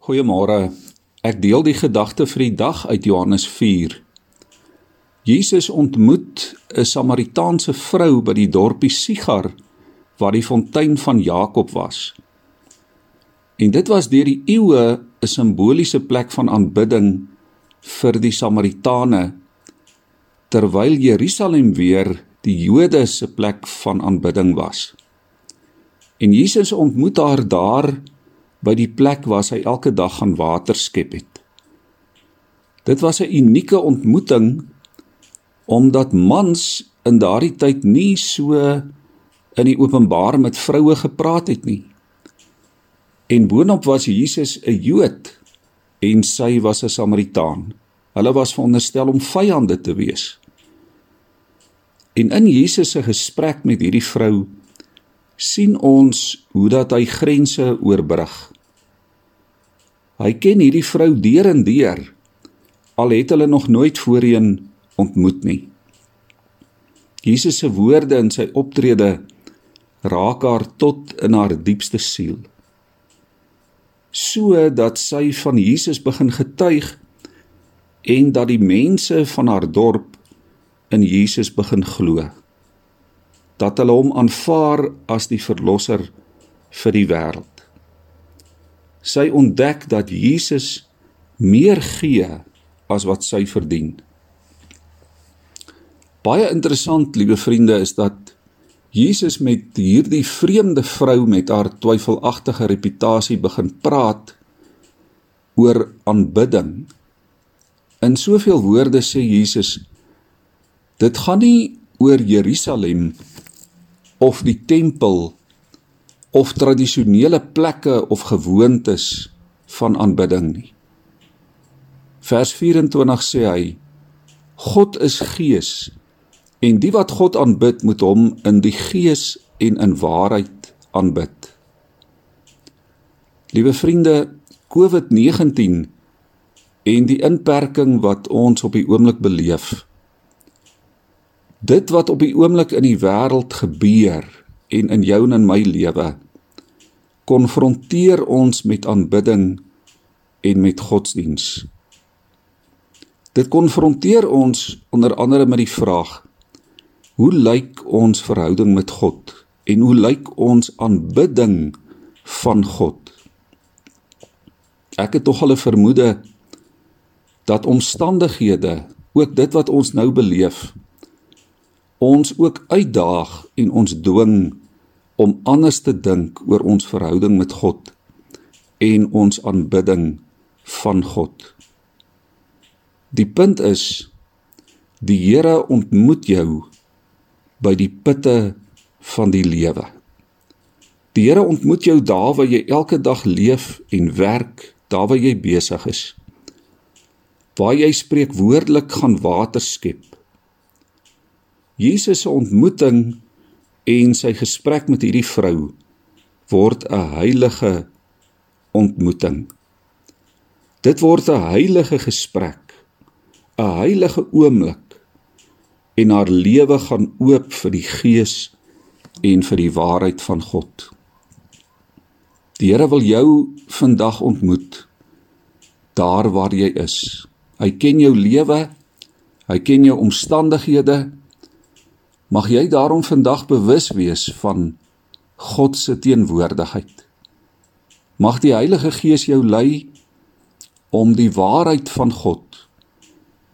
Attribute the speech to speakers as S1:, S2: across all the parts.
S1: Goeiemôre. Ek deel die gedagte vir die dag uit Johannes 4. Jesus ontmoet 'n Samaritaanse vrou by die dorpie Sigar waar die fontein van Jakob was. En dit was deur die eeue 'n simboliese plek van aanbidding vir die Samaritane terwyl Jerusalem weer die Jode se plek van aanbidding was. En Jesus ontmoet haar daar by die plek waar sy elke dag gaan water skep het. Dit was 'n unieke ontmoeting omdat mans in daardie tyd nie so in die openbaar met vroue gepraat het nie. En boonop was Jesus 'n Jood en sy was 'n Samaritaan. Hulle was veronderstel om vyande te wees. En in Jesus se gesprek met hierdie vrou sien ons hoe dat hy grense oorbrug. Hy ken hierdie vrou deur en deur al het hulle nog nooit voorheen ontmoet nie. Jesus se woorde in sy optrede raak haar tot in haar diepste siel. So dat sy van Jesus begin getuig en dat die mense van haar dorp in Jesus begin glo. Dat hulle hom aanvaar as die verlosser vir die wêreld sy ontdek dat Jesus meer gee as wat sy verdien. Baie interessant, liewe vriende, is dat Jesus met hierdie vreemde vrou met haar twyfelagtige reputasie begin praat oor aanbidding. In soveel woorde sê Jesus dit gaan nie oor Jerusalem of die tempel of tradisionele plekke of gewoontes van aanbidding nie. Vers 24 sê hy: God is gees en die wat God aanbid moet hom in die gees en in waarheid aanbid. Liewe vriende, COVID-19 en die inperking wat ons op die oomblik beleef. Dit wat op die oomblik in die wêreld gebeur en in jou en in my lewe konfronteer ons met aanbidding en met godsdiens. Dit konfronteer ons onder andere met die vraag: Hoe lyk ons verhouding met God en hoe lyk ons aanbidding van God? Ek het tog al 'n vermoede dat omstandighede, ook dit wat ons nou beleef, ons ook uitdaag en ons dwing om anders te dink oor ons verhouding met God en ons aanbidding van God. Die punt is die Here ontmoet jou by die putte van die lewe. Die Here ontmoet jou daar waar jy elke dag leef en werk, daar waar jy besig is. Waar jy spreekwoordelik gaan water skep. Jesus se ontmoeting en sy gesprek met hierdie vrou word 'n heilige ontmoeting. Dit word 'n heilige gesprek, 'n heilige oomblik en haar lewe gaan oop vir die gees en vir die waarheid van God. Die Here wil jou vandag ontmoet daar waar jy is. Hy ken jou lewe, hy ken jou omstandighede Mag jy daarom vandag bewus wees van God se teenwoordigheid. Mag die Heilige Gees jou lei om die waarheid van God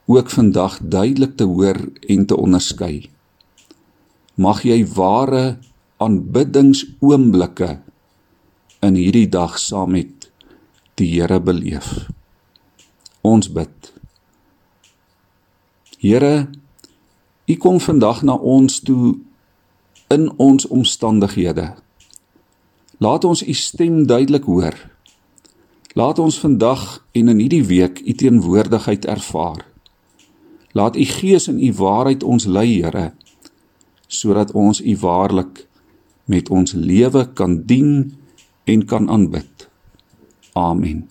S1: ook vandag duidelik te hoor en te onderskei. Mag jy ware aanbiddingsoomblikke in hierdie dag saam met die Here beleef. Ons bid. Here U kom vandag na ons toe in ons omstandighede. Laat ons u stem duidelik hoor. Laat ons vandag en in hierdie week u teenwoordigheid ervaar. Laat u Gees en u waarheid ons lei, Here, sodat ons u waarlik met ons lewe kan dien en kan aanbid. Amen.